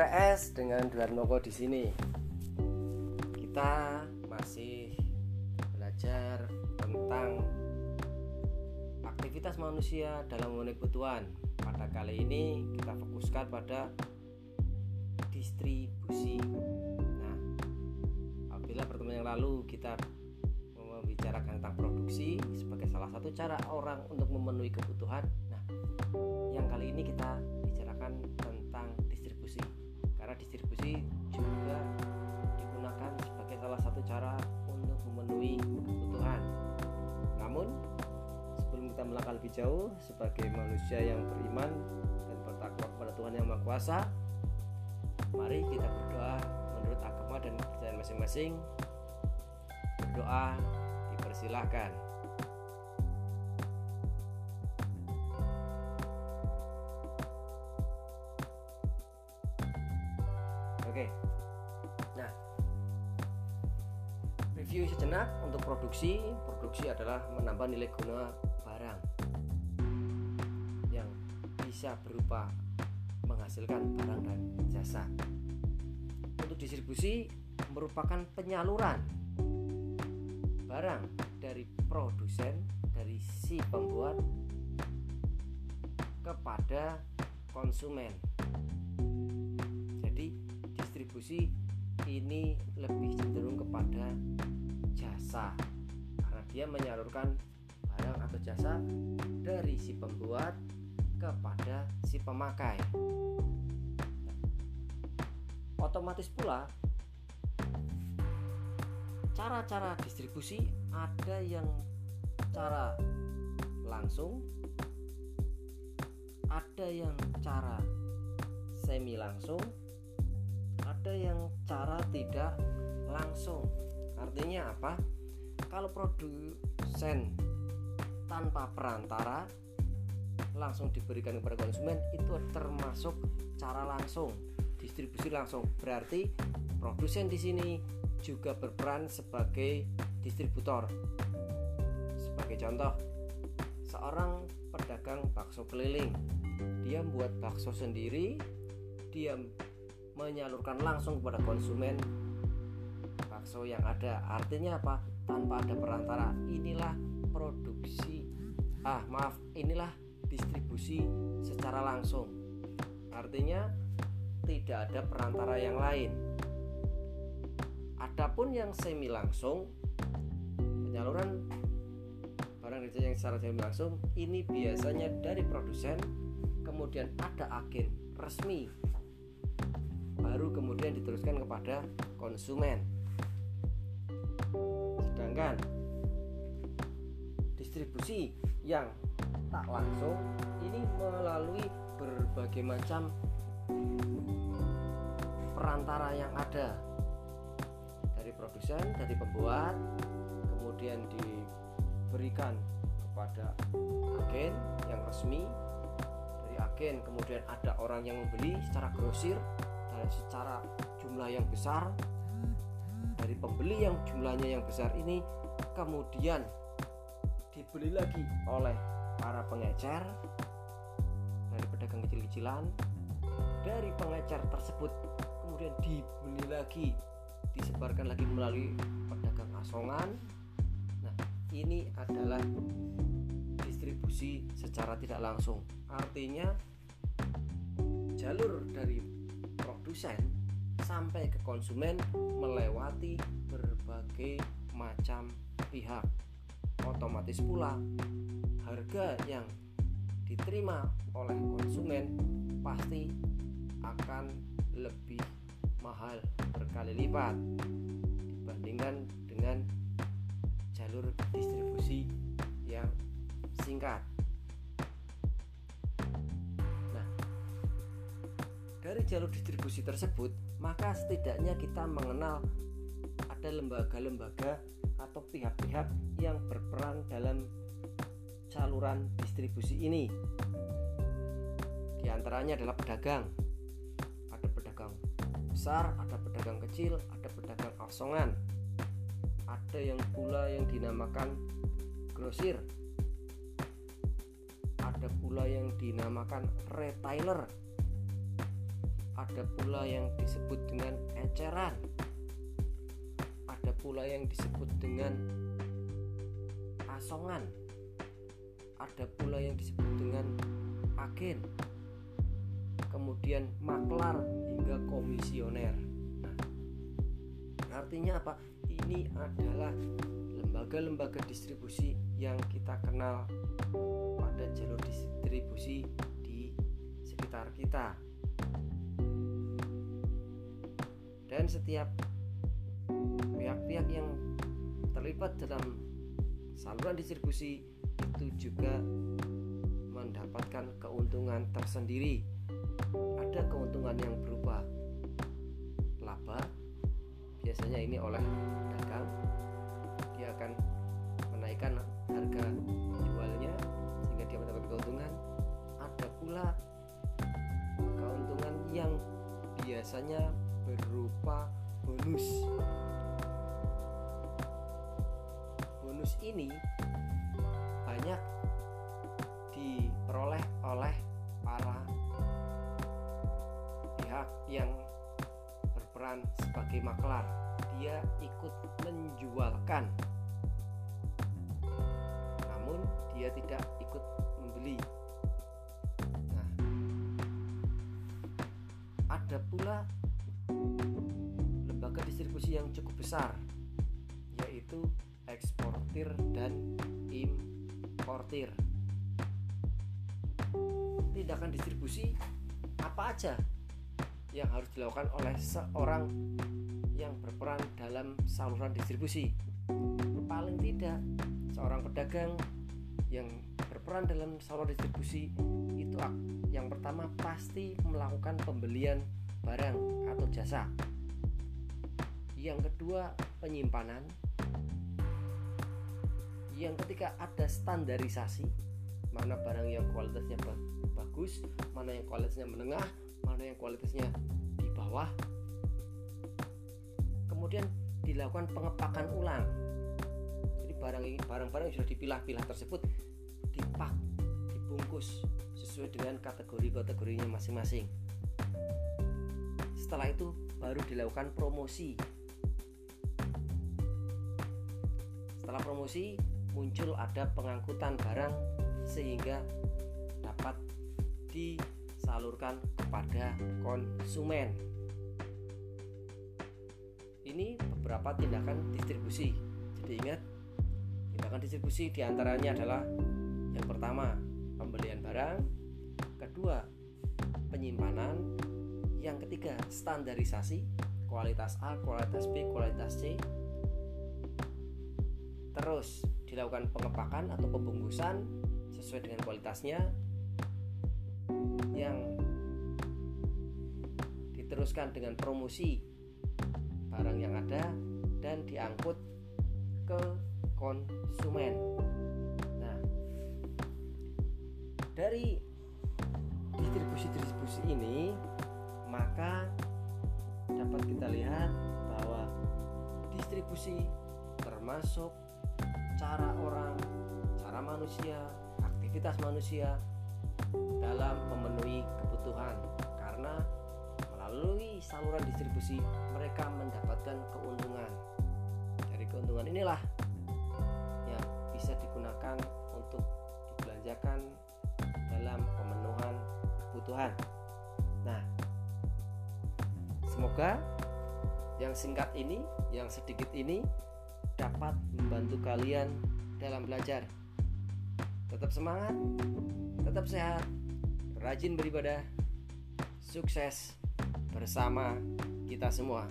IPS dengan Moko di sini. Kita masih belajar tentang aktivitas manusia dalam memenuhi kebutuhan. Pada kali ini kita fokuskan pada distribusi. Nah, apabila pertemuan yang lalu kita membicarakan tentang produksi sebagai salah satu cara orang untuk memenuhi kebutuhan. Nah, yang kali ini kita bicarakan tentang. Karena distribusi juga digunakan sebagai salah satu cara untuk memenuhi kebutuhan. Namun, sebelum kita melangkah lebih jauh sebagai manusia yang beriman dan bertakwa kepada Tuhan yang Maha Kuasa, mari kita berdoa menurut agama dan kepercayaan masing-masing. Berdoa dipersilahkan. Oke. Nah, review sejenak untuk produksi. Produksi adalah menambah nilai guna barang yang bisa berupa menghasilkan barang dan jasa. Untuk distribusi merupakan penyaluran barang dari produsen dari si pembuat kepada konsumen. Jadi distribusi ini lebih cenderung kepada jasa karena dia menyalurkan barang atau jasa dari si pembuat kepada si pemakai. Otomatis pula cara-cara distribusi ada yang cara langsung, ada yang cara semi langsung, ada yang cara tidak langsung. Artinya apa? Kalau produsen tanpa perantara langsung diberikan kepada konsumen itu termasuk cara langsung, distribusi langsung. Berarti produsen di sini juga berperan sebagai distributor. Sebagai contoh, seorang pedagang bakso keliling, dia membuat bakso sendiri, dia menyalurkan langsung kepada konsumen bakso yang ada. Artinya apa? Tanpa ada perantara. Inilah produksi. Ah, maaf, inilah distribusi secara langsung. Artinya tidak ada perantara yang lain Adapun yang semi langsung penyaluran barang kerja yang secara semi langsung ini biasanya dari produsen kemudian ada agen resmi baru kemudian diteruskan kepada konsumen. Sedangkan distribusi yang tak langsung ini melalui berbagai macam perantara yang ada. Produsen dari pembuat kemudian diberikan kepada agen yang resmi. Dari agen kemudian ada orang yang membeli secara grosir secara jumlah yang besar dari pembeli yang jumlahnya yang besar ini kemudian dibeli lagi oleh para pengecer dari pedagang kecil-kecilan dari pengecer tersebut kemudian dibeli lagi disebarkan lagi melalui pedagang asongan. Nah ini adalah distribusi secara tidak langsung. Artinya jalur dari produsen sampai ke konsumen melewati berbagai macam pihak otomatis pula harga yang diterima oleh konsumen pasti akan lebih mahal berkali lipat dibandingkan dengan jalur distribusi yang singkat. Dari jalur distribusi tersebut, maka setidaknya kita mengenal ada lembaga-lembaga atau pihak-pihak yang berperan dalam saluran distribusi ini. Di antaranya adalah pedagang, besar, ada pedagang kecil, ada pedagang asongan. Ada yang pula yang dinamakan grosir. Ada pula yang dinamakan retailer. Ada pula yang disebut dengan eceran. Ada pula yang disebut dengan asongan. Ada pula yang disebut dengan agen. Kemudian maklar hingga komisioner. Nah, artinya apa? Ini adalah lembaga-lembaga distribusi yang kita kenal pada jalur distribusi di sekitar kita dan setiap pihak-pihak yang terlibat dalam saluran distribusi itu juga mendapatkan keuntungan tersendiri. Ada keuntungan yang berupa laba biasanya ini oleh dagang. Dia akan menaikkan harga jualnya sehingga dia mendapatkan keuntungan. Ada pula keuntungan yang biasanya berupa bonus. Bonus ini banyak diperoleh oleh para pihak yang berperan sebagai maklar. Dia ikut menjualkan. Namun dia tidak ikut membeli. Nah ada pula distribusi yang cukup besar yaitu eksportir dan importir. Tindakan distribusi apa aja yang harus dilakukan oleh seorang yang berperan dalam saluran distribusi? Paling tidak seorang pedagang yang berperan dalam saluran distribusi itu yang pertama pasti melakukan pembelian barang atau jasa yang kedua penyimpanan. Yang ketiga ada standarisasi. Mana barang yang kualitasnya bagus mana yang kualitasnya menengah mana yang kualitasnya di bawah. Kemudian dilakukan pengepakan ulang. Jadi barang barang-barang yang sudah dipilah-pilah tersebut dipak dibungkus sesuai dengan kategori-kategorinya masing-masing. Setelah itu baru dilakukan promosi setelah promosi muncul ada pengangkutan barang sehingga dapat disalurkan kepada konsumen. Ini beberapa tindakan distribusi. Jadi ingat, tindakan distribusi di antaranya adalah yang pertama pembelian barang, kedua penyimpanan, yang ketiga standarisasi kualitas A, kualitas B, kualitas C, terus dilakukan pengepakan atau pembungkusan sesuai dengan kualitasnya yang diteruskan dengan promosi barang yang ada dan diangkut ke konsumen. Nah, dari distribusi-distribusi ini maka dapat kita lihat bahwa distribusi termasuk cara orang, cara manusia, aktivitas manusia dalam memenuhi kebutuhan karena melalui saluran distribusi mereka mendapatkan keuntungan. Dari keuntungan inilah yang bisa digunakan untuk dibelanjakan dalam pemenuhan kebutuhan. Nah, semoga yang singkat ini, yang sedikit ini dapat membantu kalian dalam belajar. Tetap semangat, tetap sehat, rajin beribadah, sukses bersama kita semua.